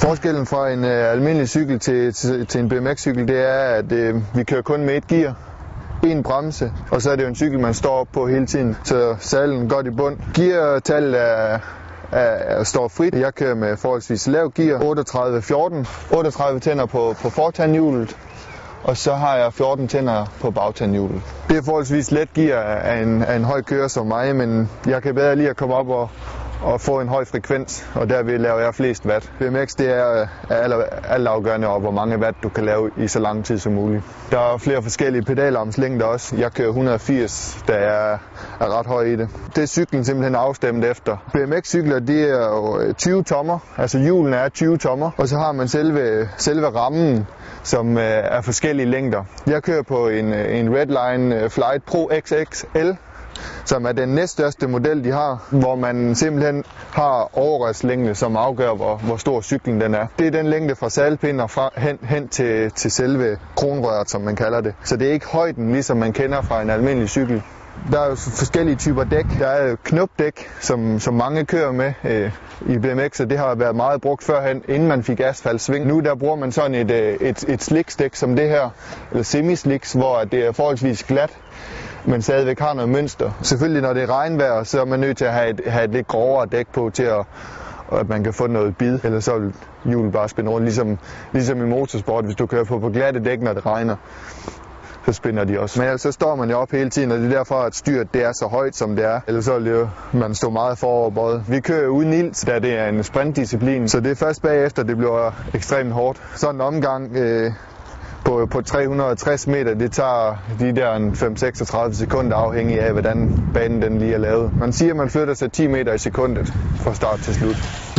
Forskellen fra en øh, almindelig cykel til, til, til en BMX-cykel, det er, at øh, vi kører kun med et gear, en bremse, og så er det jo en cykel, man står op på hele tiden, så salen godt i bund. Geartallet er, er, er, står frit. Jeg kører med forholdsvis lav gear, 38-14, 38 tænder på, på fortandhjulet, og så har jeg 14 tænder på bagtandhjulet. Det er forholdsvis let gear af en, af en høj kører som mig, men jeg kan bedre lige at komme op og, og få en høj frekvens, og derved laver jeg flest watt. BMX det er, er alt afgørende over, hvor mange watt du kan lave i så lang tid som muligt. Der er flere forskellige pedalarmslængder også. Jeg kører 180, der er, er ret høj i det. Det er cyklen simpelthen afstemt efter. BMX-cykler de er jo 20 tommer, altså hjulene er 20 tommer, og så har man selve, selve rammen, som øh, er forskellige længder. Jeg kører på en, øh, en Redline øh, Flight Pro XXL, som er den næststørste model, de har, hvor man simpelthen har overrørslængde, som afgør, hvor, hvor stor cyklen den er. Det er den længde fra salpind og fra, hen, hen til, til selve kronrøret, som man kalder det. Så det er ikke højden, ligesom man kender fra en almindelig cykel. Der er jo forskellige typer dæk. Der er jo knopdæk, som, som mange kører med øh, i BMX, og det har været meget brugt førhen, inden man fik asfaltsving. Nu der bruger man sådan et, øh, et, et sliksdæk som det her, eller semisliks, hvor det er forholdsvis glat, men stadigvæk har noget mønster. Selvfølgelig når det er regnvejr, så er man nødt til at have et, have et lidt grovere dæk på til at, at man kan få noget bid, eller så vil hjulet bare spænde rundt, ligesom, ligesom i motorsport, hvis du kører på, på glatte dæk, når det regner så spænder de også. Men ellers så står man jo op hele tiden, og det er derfor, at styret det er så højt, som det er. Ellers så vil jo, man stå meget foroverbøjet. Vi kører uden ild, da det er en sprintdisciplin, så det er først bagefter, det bliver ekstremt hårdt. Sådan en omgang øh, på, på 360 meter, det tager de der 5-36 sekunder afhængig af, hvordan banen den lige er lavet. Man siger, at man flytter sig 10 meter i sekundet fra start til slut.